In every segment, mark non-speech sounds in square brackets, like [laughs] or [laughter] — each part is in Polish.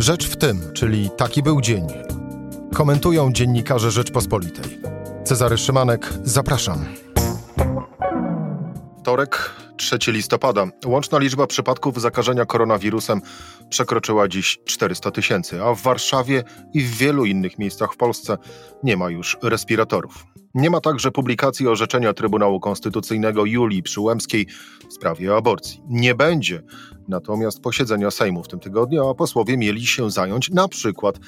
Rzecz w tym, czyli taki był dzień. Komentują dziennikarze Rzeczpospolitej. Cezary Szymanek, zapraszam. Wtorek, 3 listopada. Łączna liczba przypadków zakażenia koronawirusem przekroczyła dziś 400 tysięcy, a w Warszawie i w wielu innych miejscach w Polsce nie ma już respiratorów. Nie ma także publikacji orzeczenia Trybunału Konstytucyjnego Julii Przyłębskiej w sprawie aborcji. Nie będzie natomiast posiedzenia Sejmu w tym tygodniu, a posłowie mieli się zająć na przykład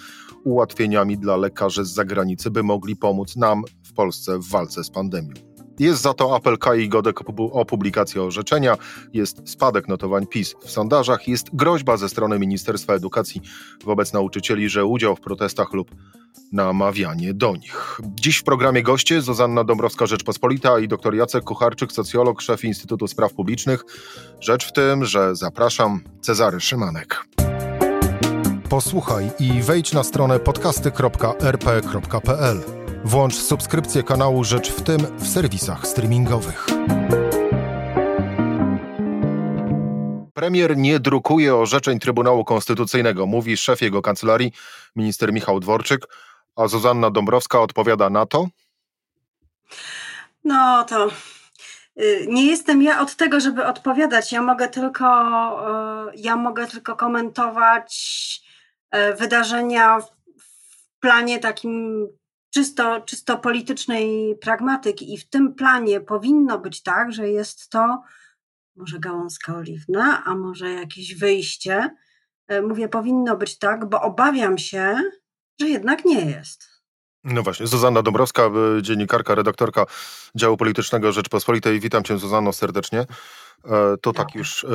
ułatwieniami dla lekarzy z zagranicy, by mogli pomóc nam w Polsce w walce z pandemią. Jest za to apel Kai Godek o publikację orzeczenia, jest spadek notowań PiS w sondażach, jest groźba ze strony Ministerstwa Edukacji wobec nauczycieli, że udział w protestach lub namawianie do nich. Dziś w programie goście Zuzanna Dąbrowska-Rzeczpospolita i dr Jacek Kucharczyk, socjolog, szef Instytutu Spraw Publicznych. Rzecz w tym, że zapraszam Cezary Szymanek. Posłuchaj i wejdź na stronę podcasty.rp.pl. Włącz subskrypcję kanału Rzecz w tym w serwisach streamingowych. Premier nie drukuje orzeczeń Trybunału Konstytucyjnego, mówi szef jego kancelarii, minister Michał Dworczyk, a Zuzanna Dąbrowska odpowiada na to? No to y, nie jestem ja od tego, żeby odpowiadać. Ja mogę tylko, y, ja mogę tylko komentować y, wydarzenia w planie takim czysto, czysto politycznej pragmatyki. I w tym planie powinno być tak, że jest to może gałązka oliwna, a może jakieś wyjście. E, mówię, powinno być tak, bo obawiam się, że jednak nie jest. No właśnie, Zuzanna Dąbrowska, e, dziennikarka, redaktorka działu politycznego Rzeczpospolitej. Witam cię, Zuzanno, serdecznie. E, to tak już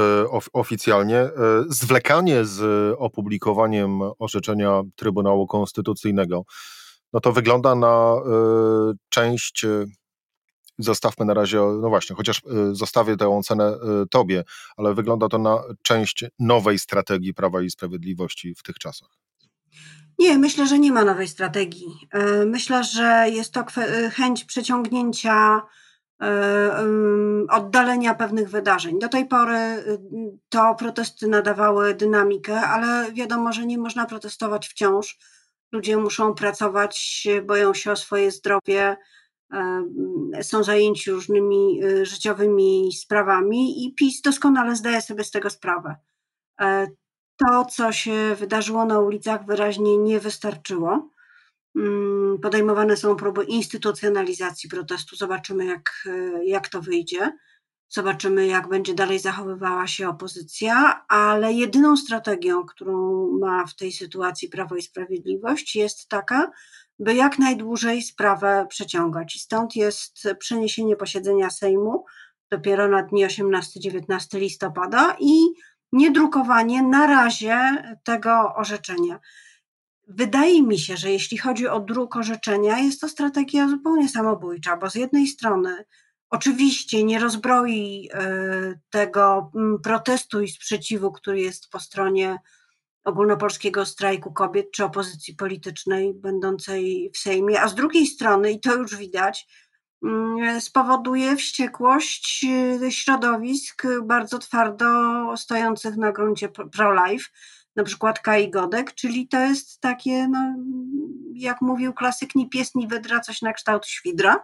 oficjalnie. Zwlekanie z opublikowaniem orzeczenia Trybunału Konstytucyjnego, no to wygląda na część zostawmy na razie, no właśnie, chociaż y, zostawię tę ocenę y, tobie, ale wygląda to na część nowej strategii Prawa i Sprawiedliwości w tych czasach. Nie, myślę, że nie ma nowej strategii. E, myślę, że jest to e, chęć przeciągnięcia, e, oddalenia pewnych wydarzeń. Do tej pory y, to protesty nadawały dynamikę, ale wiadomo, że nie można protestować wciąż. Ludzie muszą pracować, boją się o swoje zdrowie, są zajęci różnymi y, życiowymi sprawami i PiS doskonale zdaje sobie z tego sprawę. E, to, co się wydarzyło na ulicach, wyraźnie nie wystarczyło. Mm, podejmowane są próby instytucjonalizacji protestu. Zobaczymy, jak, jak to wyjdzie. Zobaczymy, jak będzie dalej zachowywała się opozycja, ale jedyną strategią, którą ma w tej sytuacji Prawo i Sprawiedliwość, jest taka, by jak najdłużej sprawę przeciągać. I stąd jest przeniesienie posiedzenia Sejmu dopiero na dni 18-19 listopada i niedrukowanie na razie tego orzeczenia. Wydaje mi się, że jeśli chodzi o druk orzeczenia, jest to strategia zupełnie samobójcza, bo z jednej strony oczywiście nie rozbroi e, tego mm, protestu i sprzeciwu, który jest po stronie ogólnopolskiego strajku kobiet czy opozycji politycznej będącej w Sejmie, a z drugiej strony, i to już widać, mm, spowoduje wściekłość y, środowisk bardzo twardo stojących na gruncie pro-life, na przykład Kai Godek, czyli to jest takie, no, jak mówił klasyk, ni pies, ni wydra, coś na kształt świdra.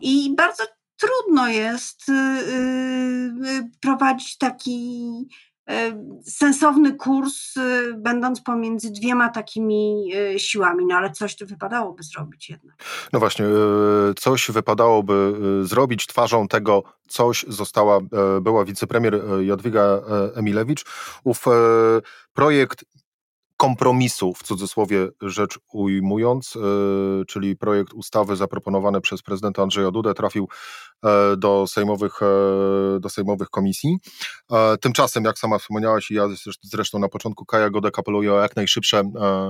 I bardzo trudno jest y, y, prowadzić taki E, sensowny kurs, e, będąc pomiędzy dwiema takimi e, siłami, no ale coś to wypadałoby zrobić jednak. No właśnie, coś wypadałoby zrobić. Twarzą tego coś została była wicepremier Jadwiga Emilewicz. Ów projekt kompromisu, w cudzysłowie rzecz ujmując, e, czyli projekt ustawy zaproponowany przez prezydenta Andrzeja Dudę trafił e, do sejmowych, e, do sejmowych komisji. Tymczasem, jak sama wspomniałaś i ja zresztą na początku, Kaja Godek apeluje o jak najszybsze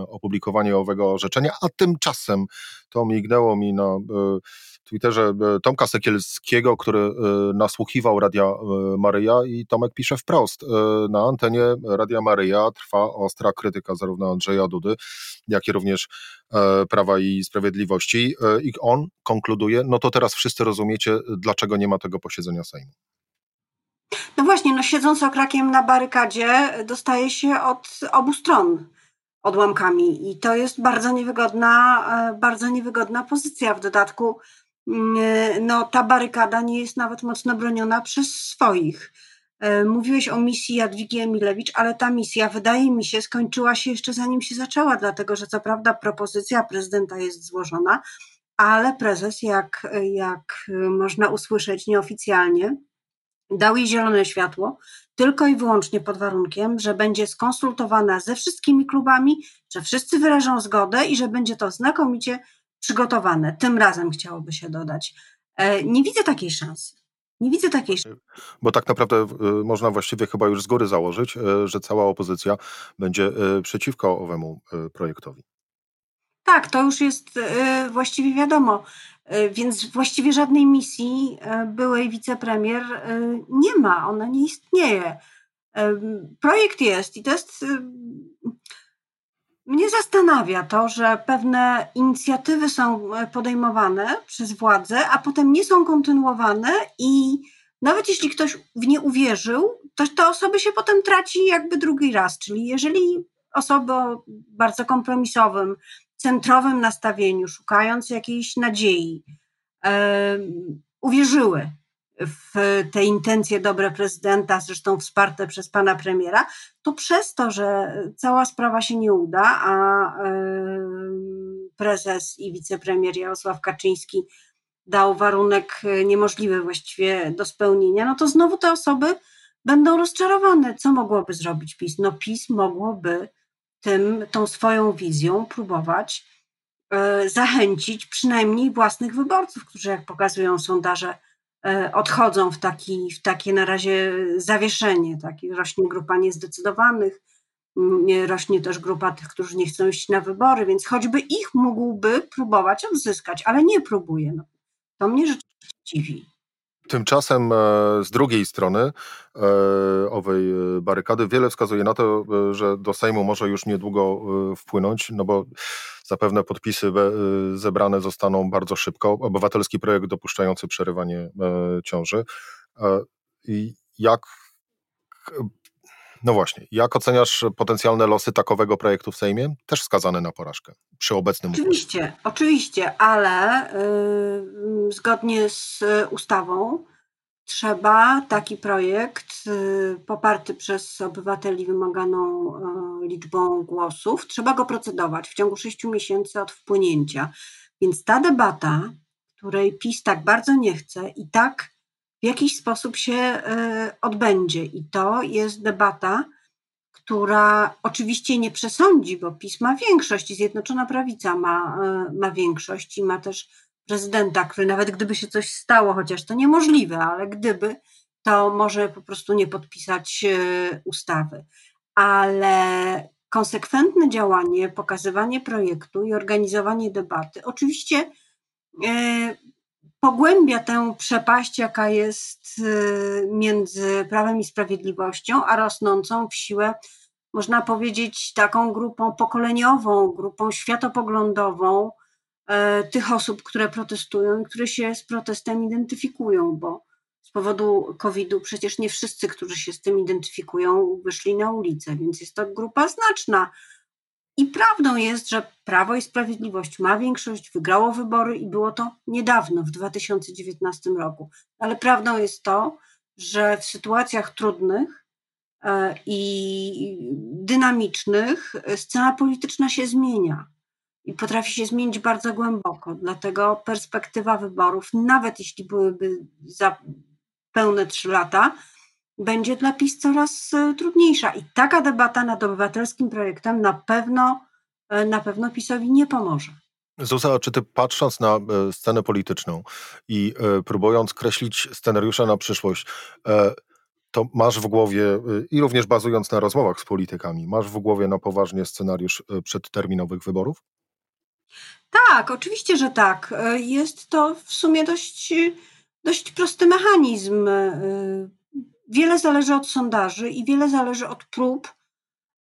opublikowanie owego orzeczenia, a tymczasem to mignęło mi na Twitterze e, Tomka Sekielskiego, który e, nasłuchiwał Radia e, Maryja i Tomek pisze wprost. Na antenie Radia Maryja trwa ostra krytyka zarówno Andrzeja Dudy, jak i również Prawa i Sprawiedliwości i on konkluduje, no to teraz wszyscy rozumiecie, dlaczego nie ma tego posiedzenia Sejmu. No właśnie, no siedząc okrakiem na barykadzie, dostaje się od obu stron odłamkami i to jest bardzo niewygodna, bardzo niewygodna pozycja. W dodatku no, ta barykada nie jest nawet mocno broniona przez swoich. E, mówiłeś o misji Jadwigi Emilewicz, ale ta misja, wydaje mi się, skończyła się jeszcze zanim się zaczęła, dlatego że co prawda propozycja prezydenta jest złożona, ale prezes, jak, jak można usłyszeć nieoficjalnie, dał jej zielone światło tylko i wyłącznie pod warunkiem, że będzie skonsultowana ze wszystkimi klubami, że wszyscy wyrażą zgodę i że będzie to znakomicie przygotowane. Tym razem chciałoby się dodać. E, nie widzę takiej szansy. Nie widzę takiej szansy. Bo tak naprawdę y, można właściwie chyba już z góry założyć, y, że cała opozycja będzie przeciwko owemu projektowi. Tak, to już jest właściwie wiadomo. Więc właściwie żadnej misji byłej wicepremier nie ma, ona nie istnieje. Projekt jest i to jest. Mnie zastanawia to, że pewne inicjatywy są podejmowane przez władze, a potem nie są kontynuowane i nawet jeśli ktoś w nie uwierzył, to te osoby się potem traci jakby drugi raz. Czyli jeżeli osoby o bardzo kompromisowym, centrowym nastawieniu, szukając jakiejś nadziei, uwierzyły w te intencje dobre prezydenta, zresztą wsparte przez pana premiera, to przez to, że cała sprawa się nie uda, a prezes i wicepremier Jarosław Kaczyński dał warunek niemożliwy właściwie do spełnienia, no to znowu te osoby będą rozczarowane. Co mogłoby zrobić PiS? No PiS mogłoby tym, tą swoją wizją próbować e, zachęcić przynajmniej własnych wyborców, którzy jak pokazują sondaże, e, odchodzą w, taki, w takie na razie zawieszenie. Taki rośnie grupa niezdecydowanych, rośnie też grupa tych, którzy nie chcą iść na wybory, więc choćby ich mógłby próbować odzyskać, ale nie próbuje. No, to mnie rzeczywiście dziwi. Tymczasem e, z drugiej strony e, owej e, barykady wiele wskazuje na to, że do Sejmu może już niedługo wpłynąć, no bo zapewne podpisy zebrane zostaną bardzo szybko. Obywatelski projekt dopuszczający przerywanie ciąży. Jak no właśnie, jak oceniasz potencjalne losy takowego projektu w Sejmie? Też skazane na porażkę przy obecnym Oczywiście, układzie. oczywiście, ale yy, zgodnie z ustawą trzeba taki projekt yy, poparty przez obywateli wymaganą yy, liczbą głosów, trzeba go procedować w ciągu sześciu miesięcy od wpłynięcia. Więc ta debata, której PiS tak bardzo nie chce i tak w jakiś sposób się e, odbędzie. I to jest debata, która oczywiście nie przesądzi, bo PiS ma większość i Zjednoczona Prawica ma, e, ma większość i ma też prezydenta, który nawet gdyby się coś stało, chociaż to niemożliwe, ale gdyby, to może po prostu nie podpisać e, ustawy. Ale konsekwentne działanie, pokazywanie projektu i organizowanie debaty oczywiście pogłębia tę przepaść, jaka jest y, między Prawem i Sprawiedliwością, a rosnącą w siłę, można powiedzieć, taką grupą pokoleniową, grupą światopoglądową e, tych osób, które protestują i które się z protestem identyfikują, bo z powodu COVID-u przecież nie wszyscy, którzy się z tym identyfikują, wyszli na ulicę, więc jest to grupa znaczna i prawdą jest, że Prawo i Sprawiedliwość ma większość, wygrało wybory i było to niedawno, w 2019 roku. Ale prawdą jest to, że w sytuacjach trudnych e, i dynamicznych scena polityczna się zmienia i potrafi się zmienić bardzo głęboko. Dlatego perspektywa wyborów, nawet jeśli byłyby za pełne trzy lata, będzie dla PiS coraz e, trudniejsza. I taka debata nad obywatelskim projektem na pewno, e, na pewno PiSowi nie pomoże. Zuza, czy ty patrząc na e, scenę polityczną i próbując kreślić scenariusze na przyszłość, to masz w głowie, i również bazując na rozmowach z politykami, masz w głowie na poważnie scenariusz przedterminowych wyborów? Tak, oczywiście, że tak. Jest to w sumie dość, dość prosty mechanizm wiele zależy od sondaży i wiele zależy od prób,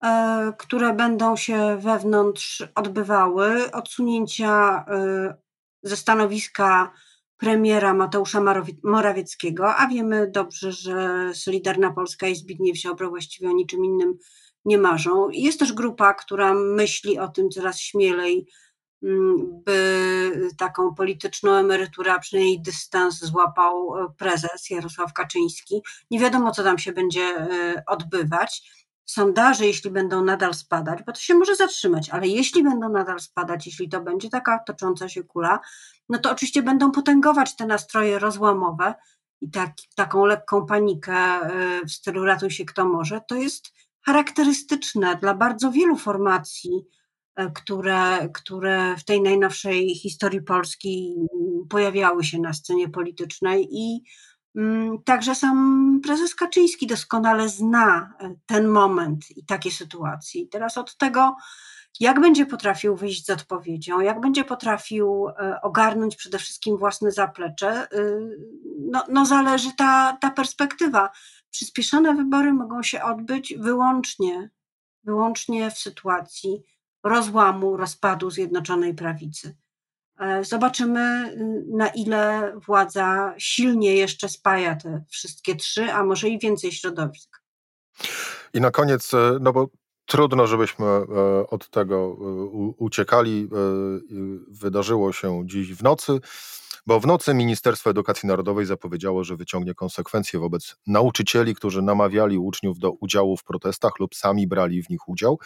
e, które będą się wewnątrz odbywały, odsunięcia e, ze stanowiska premiera Mateusza Morawieckiego, a wiemy dobrze, że Solidarna Polska i Zbigniew Ziobro właściwie o niczym innym nie marzą. Jest też grupa, która myśli o tym coraz śmielej, by taką polityczną emeryturę, a przynajmniej dystans złapał e, prezes Jarosław Kaczyński. Nie wiadomo, co tam się będzie e, odbywać. Sondaże, jeśli będą nadal spadać, bo to się może zatrzymać, ale jeśli będą nadal spadać, jeśli to będzie taka tocząca się kula, no to oczywiście będą potęgować te nastroje rozłamowe i tak, taką lekką panikę e, w stylu ratuj się kto może. To jest charakterystyczne dla bardzo wielu formacji, które, które w tej najnowszej historii Polski pojawiały się na scenie politycznej i mm, Także sam prezes Kaczyński doskonale zna e, ten moment i takie sytuacje. teraz od tego, jak będzie potrafił wyjść z odpowiedzią, jak będzie potrafił e, ogarnąć przede wszystkim własne zaplecze, no, no zależy ta, ta perspektywa. Przyspieszone wybory mogą się odbyć wyłącznie, wyłącznie w sytuacji rozłamu, rozpadu Zjednoczonej Prawicy. E, zobaczymy, y, na ile władza silnie jeszcze spaja te wszystkie trzy, a może i więcej środowisk. I na koniec, e, no bo trudno, żebyśmy e, od tego uciekali. Wydarzyło się dziś w nocy. Bo w nocy Ministerstwo Edukacji Narodowej zapowiedziało, że wyciągnie konsekwencje wobec nauczycieli, którzy namawiali uczniów do udziału w protestach lub sami brali w nich udział.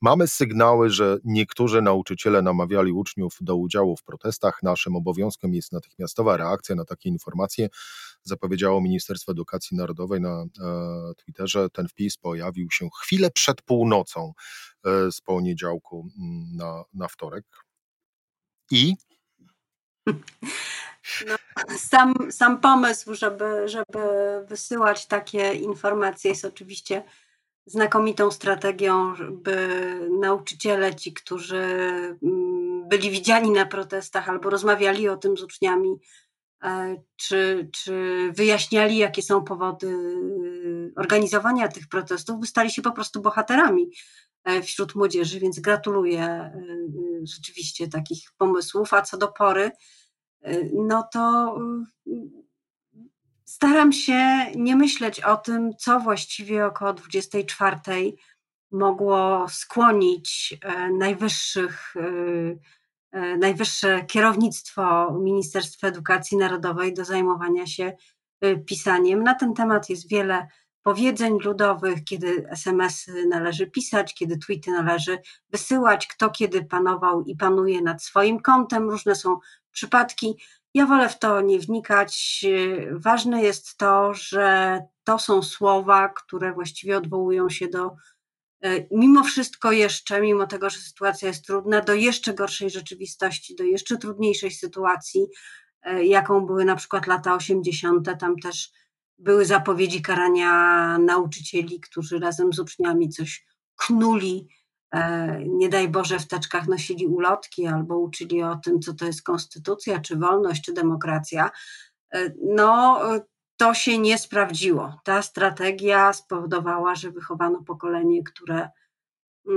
Mamy sygnały, że niektórzy nauczyciele namawiali uczniów do udziału w protestach. Naszym obowiązkiem jest natychmiastowa reakcja na takie informacje. Zapowiedziało Ministerstwo Edukacji Narodowej na e, Twitterze. Ten wpis pojawił się chwilę przed północą e, z poniedziałku mm, na, na wtorek. I [laughs] no, sam, sam pomysł, żeby, żeby wysyłać takie informacje jest oczywiście znakomitą strategią, by nauczyciele, ci, którzy mm, byli widziani na protestach albo rozmawiali o tym z uczniami, e, czy, czy wyjaśniali, jakie są powody organizowania tych protestów, by stali się po prostu bohaterami e, wśród młodzieży, więc gratuluję e, rzeczywiście takich pomysłów. A co do pory, no to staram się nie myśleć o tym, co właściwie około 24 mogło skłonić e, najwyższych, e, e, najwyższe kierownictwo Ministerstwa Edukacji Narodowej do zajmowania się pisaniem. Na ten temat jest wiele powiedzeń ludowych, kiedy SMS-y należy pisać, kiedy tweety należy wysyłać, kto kiedy panował i panuje nad swoim kontem. Różne są przypadki. Ja wolę w to nie wnikać. Ważne jest to, że to są słowa, które właściwie odwołują się do e, mimo wszystko jeszcze, mimo tego, że sytuacja jest trudna, do jeszcze gorszej rzeczywistości, do jeszcze trudniejszej sytuacji, e, jaką były na przykład lata 80. Tam też były zapowiedzi karania nauczycieli, którzy razem z uczniami coś knuli. E, nie daj Boże, w teczkach nosili ulotki albo uczyli o tym, co to jest konstytucja, czy wolność, czy demokracja, e, no to się nie sprawdziło. Ta strategia spowodowała, że wychowano pokolenie, które,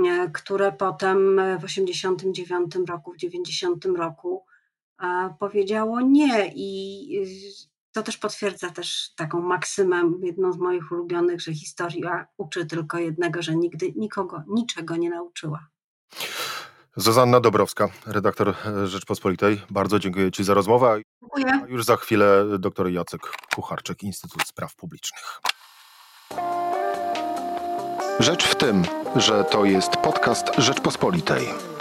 e, które potem w 89 roku, w 90 roku powiedziało nie. I to też potwierdza też taką maksymę, jedną z moich ulubionych, że historia uczy tylko jednego, że nigdy nikogo niczego nie nauczyła. Zuzanna Dobrowska, redaktor Rzeczpospolitej. Bardzo dziękuję Ci za rozmowę. Dziękuję. A już za chwilę dr Jacek Kucharczyk, Instytut Spraw Publicznych. Rzecz w tym, że to jest podcast Rzeczpospolitej.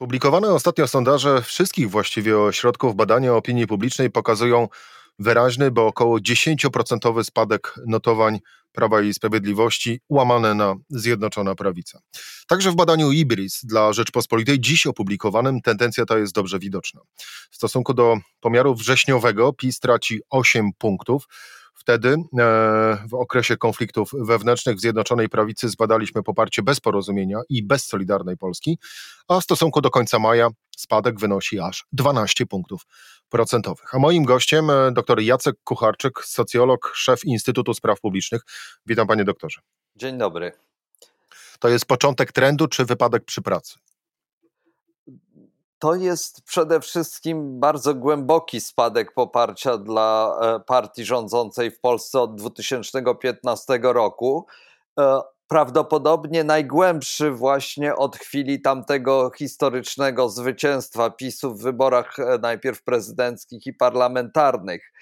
Publikowane ostatnio sondaże wszystkich właściwie ośrodków badania opinii publicznej pokazują wyraźny, bo około 10% spadek notowań Prawa i Sprawiedliwości łamane na Zjednoczona Prawica. Także w badaniu Ibris dla Rzeczpospolitej dziś opublikowanym tendencja ta jest dobrze widoczna. W stosunku do pomiaru wrześniowego PiS traci 8 punktów, Wtedy e, w okresie konfliktów wewnętrznych w Zjednoczonej Prawicy zbadaliśmy poparcie bez porozumienia i bez Solidarnej Polski, a w stosunku do końca maja spadek wynosi aż 12 punktów procentowych. A moim gościem e, dr Jacek Kucharczyk, socjolog, szef Instytutu Spraw Publicznych. Witam panie doktorze. Dzień dobry. To jest początek trendu czy wypadek przy pracy? To jest przede wszystkim bardzo głęboki spadek poparcia dla e, partii rządzącej w Polsce od 2015 roku. E, prawdopodobnie najgłębszy właśnie od chwili tamtego historycznego zwycięstwa PiSu w wyborach e, najpierw prezydenckich i parlamentarnych.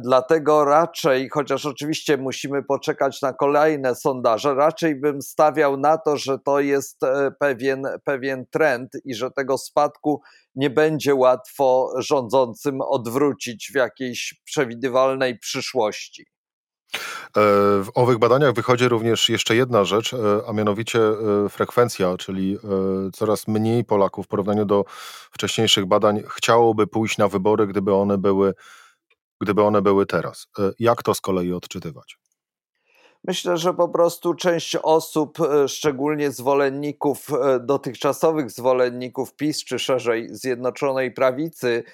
Dlatego raczej, chociaż oczywiście musimy poczekać na kolejne sondaże, raczej bym stawiał na to, że to jest e, pewien, pewien trend i że tego spadku nie będzie łatwo rządzącym odwrócić w jakiejś przewidywalnej przyszłości. E, w owych badaniach wychodzi również jeszcze jedna rzecz, e, a mianowicie frekwencja, czyli coraz mniej Polaków w porównaniu do wcześniejszych badań chciałoby pójść na wybory, gdyby one były gdyby one były teraz. E, jak to z kolei odczytywać? Myślę, że po prostu część osób, e, szczególnie zwolenników, e, dotychczasowych zwolenników PiS, czy szerzej Zjednoczonej Prawicy,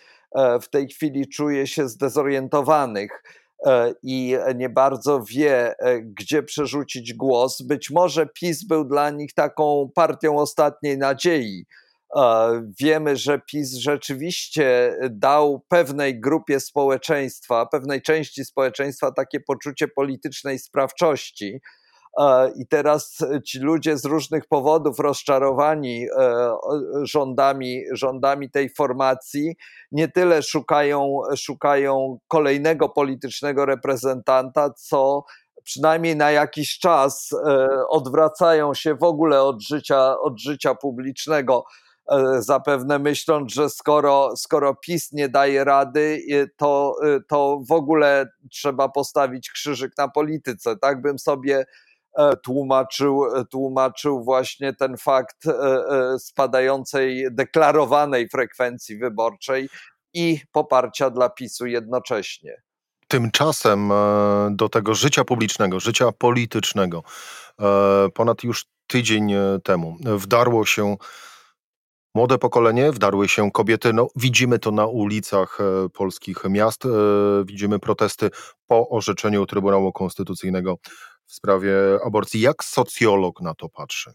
w tej chwili czuje się zdezorientowanych i nie bardzo wie, gdzie przerzucić głos. Być może PiS był dla nich taką partią ostatniej nadziei Wiemy, że PiS rzeczywiście dał pewnej grupie społeczeństwa, pewnej części społeczeństwa takie poczucie politycznej sprawczości. I teraz ci ludzie z różnych powodów rozczarowani e, rządami, rządami tej formacji nie tyle szukają, szukają kolejnego politycznego reprezentanta, co przynajmniej na jakiś czas e, odwracają się w ogóle od życia, od życia publicznego E, zapewne myśląc, że skoro, skoro PiS nie daje rady, to, e, to w ogóle trzeba postawić krzyżyk na polityce. Tak bym sobie e, tłumaczył, tłumaczył właśnie ten fakt spadającej, deklarowanej frekwencji wyborczej i poparcia dla PiSu jednocześnie. Tymczasem do tego życia publicznego, życia politycznego, ponad już tydzień temu wdarło się Młode pokolenie, wdarły się kobiety. No, widzimy to na ulicach e, polskich miast. E, widzimy protesty po orzeczeniu Trybunału Konstytucyjnego w sprawie aborcji. Jak socjolog na to patrzy?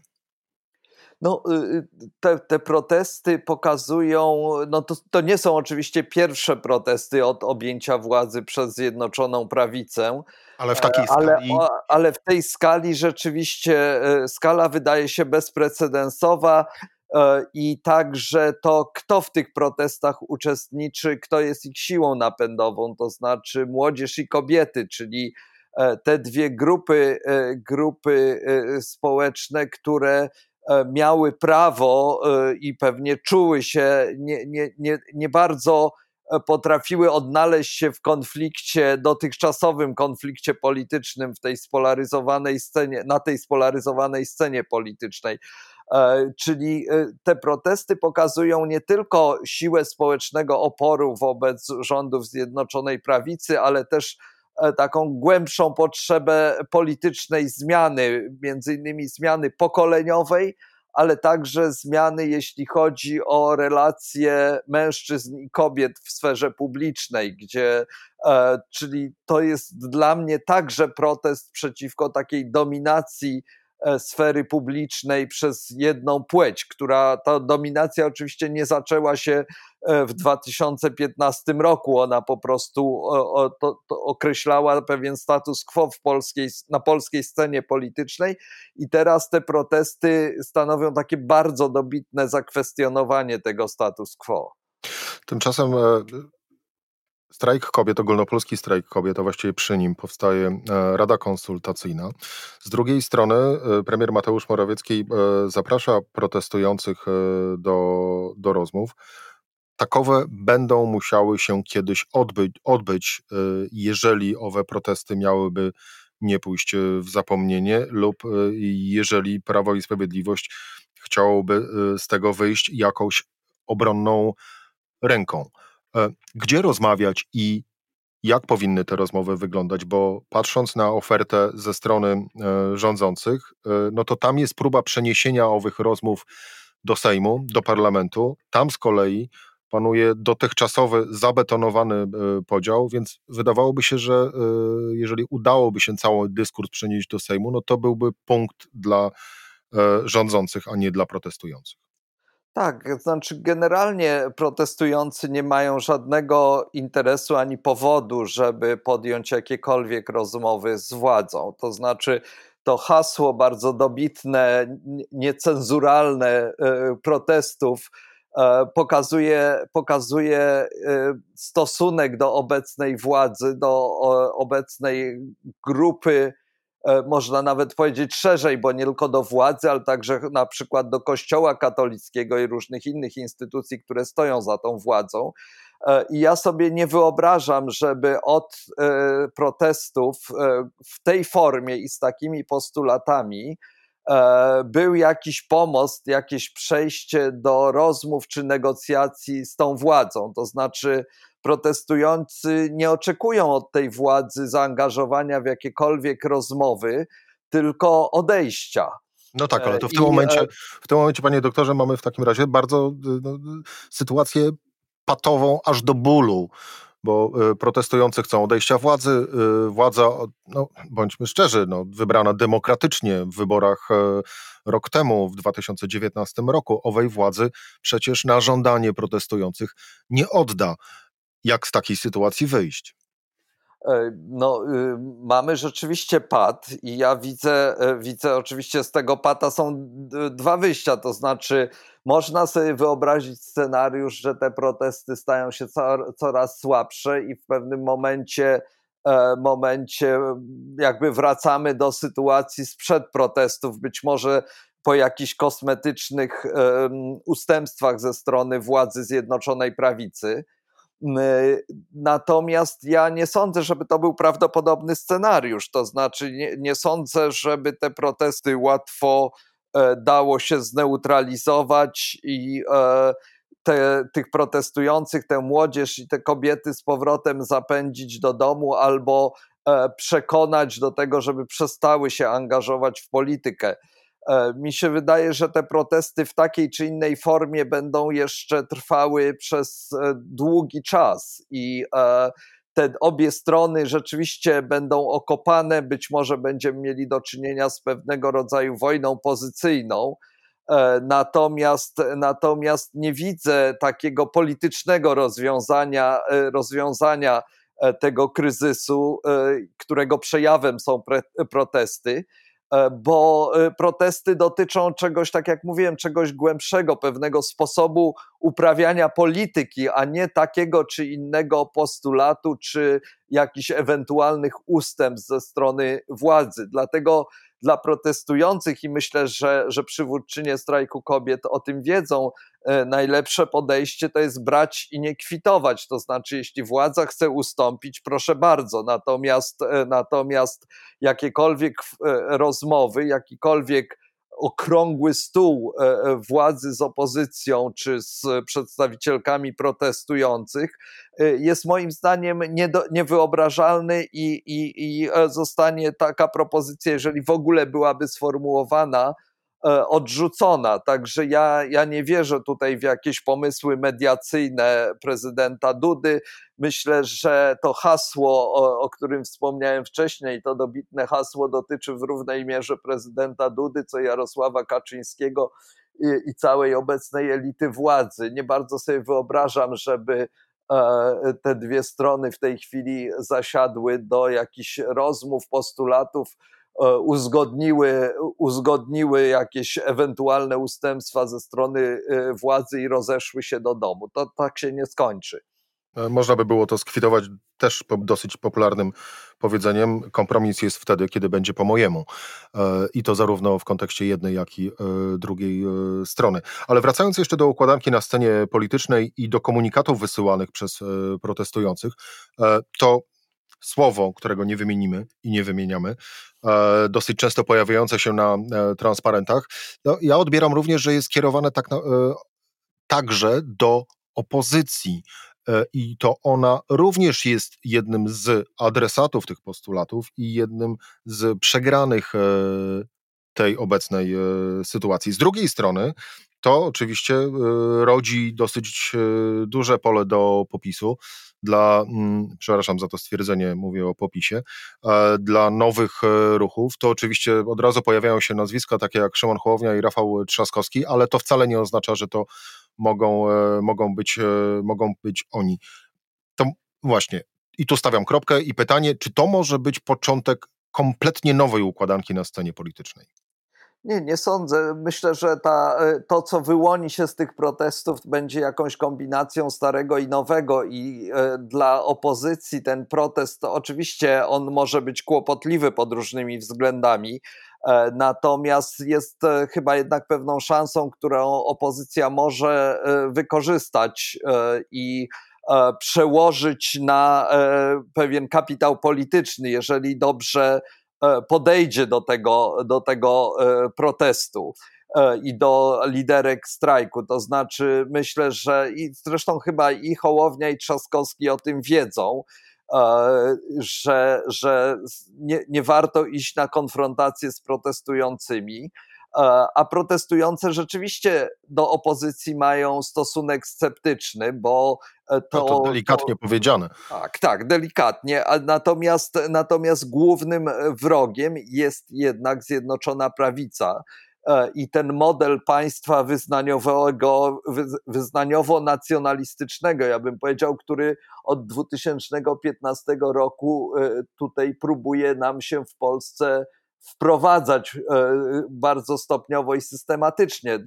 No, y, y, te, te, protesty pokazują, no to, to nie są oczywiście pierwsze protesty od objęcia władzy przez Zjednoczoną Prawicę. Ale w takiej skali. Ale, ale w tej skali rzeczywiście e, skala wydaje się bezprecedensowa. E, i także to, kto w tych protestach uczestniczy, kto jest ich siłą napędową, to znaczy młodzież i kobiety, czyli e, te dwie grupy, e, grupy społeczne, które miały prawo i pewnie czuły się nie, nie, nie, nie bardzo potrafiły odnaleźć się w konflikcie, dotychczasowym konflikcie politycznym w tej spolaryzowanej scenie, na tej spolaryzowanej scenie politycznej. E, czyli e, te protesty pokazują nie tylko siłę społecznego oporu wobec rządów Zjednoczonej Prawicy, ale też e, taką głębszą potrzebę politycznej zmiany, między innymi zmiany pokoleniowej, ale także zmiany, jeśli chodzi o relacje mężczyzn i kobiet w sferze publicznej, gdzie, czyli to jest dla mnie także protest przeciwko takiej dominacji sfery publicznej przez jedną płeć, która ta dominacja oczywiście nie zaczęła się e, w 2015 roku. Ona po prostu określała pewien status quo polskiej, na polskiej scenie politycznej i teraz te protesty stanowią takie bardzo dobitne zakwestionowanie tego status quo. Tymczasem e, Strajk kobiet, ogólnopolski strajk kobiet, a właściwie przy nim powstaje e, Rada Konsultacyjna. Z drugiej strony e, premier Mateusz Morawiecki e, zaprasza protestujących do, do rozmów. Takowe będą musiały się kiedyś odbyć, odbyć, jeżeli owe protesty miałyby nie pójść w zapomnienie, lub jeżeli Prawo i Sprawiedliwość chciałoby z tego wyjść jakąś obronną ręką. E, gdzie rozmawiać i jak powinny te rozmowy wyglądać, bo patrząc na ofertę ze strony e, rządzących, e, no to tam jest próba przeniesienia owych rozmów do Sejmu, do parlamentu. Tam z kolei panuje dotychczasowy, zabetonowany podział, więc wydawałoby się, że jeżeli udałoby się cały dyskurs przenieść do Sejmu, no to byłby punkt dla rządzących, a nie dla protestujących. Tak, znaczy generalnie protestujący nie mają żadnego interesu ani powodu, żeby podjąć jakiekolwiek rozmowy z władzą. To znaczy, to hasło bardzo dobitne, niecenzuralne e, protestów e, pokazuje, pokazuje e, stosunek do obecnej władzy, do obecnej grupy można nawet powiedzieć szerzej, bo nie tylko do władzy, ale także na przykład do Kościoła katolickiego i różnych innych instytucji, które stoją za tą władzą. E, I ja sobie nie wyobrażam, żeby od e, protestów w tej formie i z takimi postulatami był jakiś pomost, jakieś przejście do rozmów czy negocjacji z tą władzą. To znaczy, protestujący nie oczekują od tej władzy zaangażowania w jakiekolwiek rozmowy, tylko odejścia. No tak, ale to w tym, I, momencie, w tym momencie, panie doktorze, mamy w takim razie bardzo no, sytuację patową aż do bólu, bo y, protestujący chcą odejścia władzy. Y, władza, no, bądźmy szczerzy, no, wybrana demokratycznie w wyborach y, rok temu, w 2019 roku, owej władzy przecież na żądanie protestujących nie odda jak z takiej sytuacji wyjść? E, no, y, mamy rzeczywiście pad i ja widzę, e, widzę oczywiście z tego pata są dwa wyjścia, to znaczy można sobie wyobrazić scenariusz, że te protesty stają się coraz słabsze i w pewnym momencie e, momencie jakby wracamy do sytuacji sprzed protestów, być może po jakichś kosmetycznych ustępstwach ze strony władzy Zjednoczonej Prawicy. Natomiast ja nie sądzę, żeby to był prawdopodobny scenariusz. To znaczy, nie, nie sądzę, żeby te protesty łatwo e, dało się zneutralizować i e, te, tych protestujących, tę młodzież i te kobiety z powrotem zapędzić do domu albo e, przekonać do tego, żeby przestały się angażować w politykę. E, mi się wydaje, że te protesty w takiej czy innej formie będą jeszcze trwały przez e, długi czas i e, te obie strony rzeczywiście będą okopane, być może będziemy mieli do czynienia z pewnego rodzaju wojną pozycyjną. Natomiast, natomiast nie widzę takiego politycznego rozwiązania, rozwiązania tego kryzysu, którego przejawem są pre, protesty. E, bo e, protesty dotyczą czegoś, tak jak mówiłem, czegoś głębszego, pewnego sposobu uprawiania polityki, a nie takiego czy innego postulatu, czy jakichś ewentualnych ustępstw ze strony władzy. Dlatego dla protestujących i myślę, że, że przywódczynie strajku kobiet o tym wiedzą, najlepsze podejście to jest brać i nie kwitować. To znaczy, jeśli władza chce ustąpić, proszę bardzo. Natomiast, e, natomiast jakiekolwiek e, rozmowy, jakikolwiek okrągły stół e, e, władzy z opozycją czy z przedstawicielkami protestujących e, jest moim zdaniem niewyobrażalny i, i, i zostanie taka propozycja, jeżeli w ogóle byłaby sformułowana, E, odrzucona. Także ja, ja nie wierzę tutaj w jakieś pomysły mediacyjne prezydenta Dudy. Myślę, że to hasło, o, o, którym wspomniałem wcześniej, to dobitne hasło dotyczy w równej mierze prezydenta Dudy, co Jarosława Kaczyńskiego i, i całej obecnej elity władzy. Nie bardzo sobie wyobrażam, żeby e, te dwie strony w tej chwili zasiadły do jakichś rozmów, postulatów E, uzgodniły, uzgodniły jakieś ewentualne ustępstwa ze strony e, władzy i rozeszły się do domu. To tak się nie skończy. E, można by było to skwitować też dosyć popularnym powiedzeniem: kompromis jest wtedy, kiedy będzie po mojemu. I to zarówno w kontekście jednej, jak i drugiej strony. Ale wracając jeszcze do układanki na scenie politycznej i do komunikatów wysyłanych przez protestujących, to słowo, którego nie wymienimy i nie wymieniamy, e, dosyć często pojawiające się na e, transparentach, no, ja odbieram również, że jest kierowane tak na, e, także do opozycji. I to ona również jest jednym z adresatów tych postulatów i jednym z przegranych tej obecnej sytuacji. Z drugiej strony, to oczywiście rodzi dosyć duże pole do popisu, dla, mm, przepraszam za to stwierdzenie, mówię o popisie, e, dla nowych e, ruchów, to oczywiście od razu pojawiają się nazwiska takie jak Szymon Hołownia i Rafał Trzaskowski, ale to wcale nie oznacza, że to mogą, e, mogą, być, mogą być oni. To właśnie, i tu stawiam kropkę i pytanie, czy to może być początek kompletnie nowej układanki na scenie politycznej? Nie, nie sądzę. Myślę, że ta, e, to, co wyłoni się z tych protestów, będzie jakąś kombinacją starego i nowego. I e, dla opozycji ten protest, oczywiście on może być kłopotliwy pod różnymi względami, e, natomiast jest chyba jednak pewną szansą, którą opozycja może wykorzystać i przełożyć na pewien kapitał polityczny, jeżeli dobrze podejdzie do tego, do tego e, protestu e, i do liderek strajku. To znaczy, myślę, że i zresztą chyba i Hołownia, i Trzaskowski o tym wiedzą, że, że nie, nie warto iść na konfrontację z protestującymi. A protestujące rzeczywiście do opozycji mają stosunek sceptyczny, bo to, no to delikatnie to, powiedziane. Tak, tak, delikatnie. A natomiast, natomiast głównym wrogiem jest jednak Zjednoczona Prawica. E, I ten model państwa wyznaniowego, wyznaniowo-nacjonalistycznego, ja bym powiedział, który od 2015 roku e, tutaj próbuje nam się w Polsce wprowadzać e, bardzo stopniowo i systematycznie.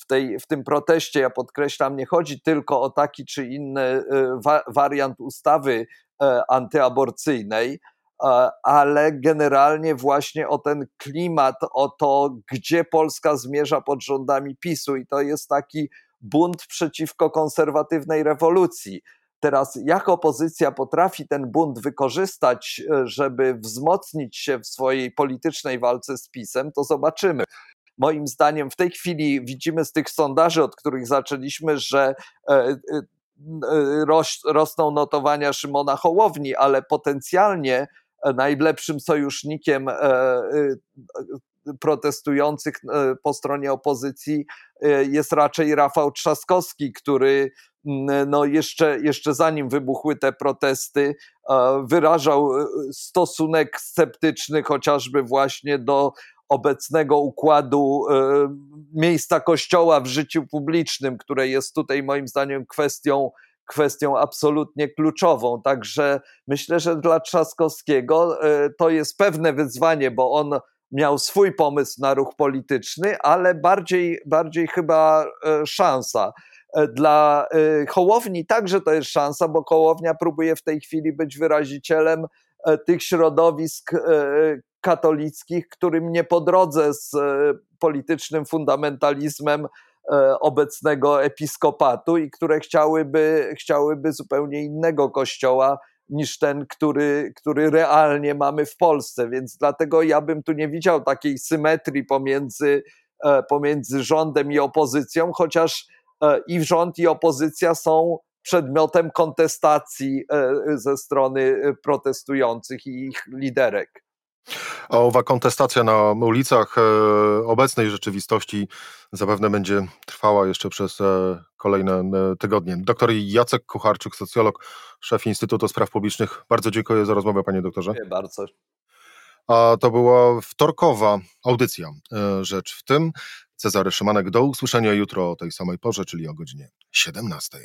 W, tej, w tym proteście, ja podkreślam, nie chodzi tylko o taki czy inny e, wa wariant ustawy e, antyaborcyjnej, ale generalnie właśnie o ten klimat, o to, gdzie Polska zmierza pod rządami PiSu, i to jest taki bunt przeciwko konserwatywnej rewolucji. Teraz, jak opozycja potrafi ten bunt wykorzystać, e, żeby wzmocnić się w swojej politycznej walce z PiSem, to zobaczymy. Moim zdaniem, w tej chwili widzimy z tych sondaży, od których zaczęliśmy, że e, e, rosną notowania Szymona Hołowni, ale potencjalnie najlepszym sojusznikiem protestujących po stronie opozycji jest raczej Rafał Trzaskowski, który no jeszcze, jeszcze zanim wybuchły te protesty, wyrażał e, stosunek sceptyczny chociażby właśnie do obecnego układu e, miejsca kościoła w życiu publicznym, które jest tutaj moim zdaniem kwestią, kwestią absolutnie kluczową. Także myślę, że dla Trzaskowskiego e, to jest pewne wyzwanie, bo on miał swój pomysł na ruch polityczny, ale bardziej, bardziej chyba szansa. E, dla e, Hołowni także to jest szansa, bo Hołownia próbuje w tej chwili być wyrazicielem e, tych środowisk katolickich, którym nie po drodze z politycznym fundamentalizmem obecnego episkopatu i które chciałyby, chciałyby zupełnie innego kościoła niż ten, który, który realnie mamy w Polsce. Więc dlatego ja bym tu nie widział takiej symetrii pomiędzy, pomiędzy rządem i opozycją, chociaż E, i rząd, i opozycja są przedmiotem kontestacji e, ze strony e, protestujących i ich liderek. A owa kontestacja na ulicach obecnej rzeczywistości zapewne będzie trwała jeszcze przez kolejne tygodnie. Doktor Jacek Kucharczyk, socjolog, szef Instytutu Spraw Publicznych. Bardzo dziękuję za rozmowę, panie doktorze. Dziękuję bardzo. A to była wtorkowa audycja Rzecz w tym. Cezary Szymanek, do usłyszenia jutro o tej samej porze, czyli o godzinie 17.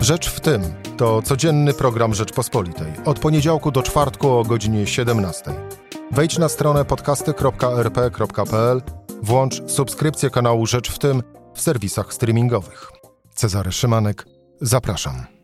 Rzecz w tym to codzienny program Rzeczpospolitej. Od poniedziałku do czwartku o godzinie 17. Wejdź na stronę podcasty.rp.pl, włącz subskrypcję kanału Rzecz w tym w serwisach streamingowych. Cezary Szymanek, zapraszam.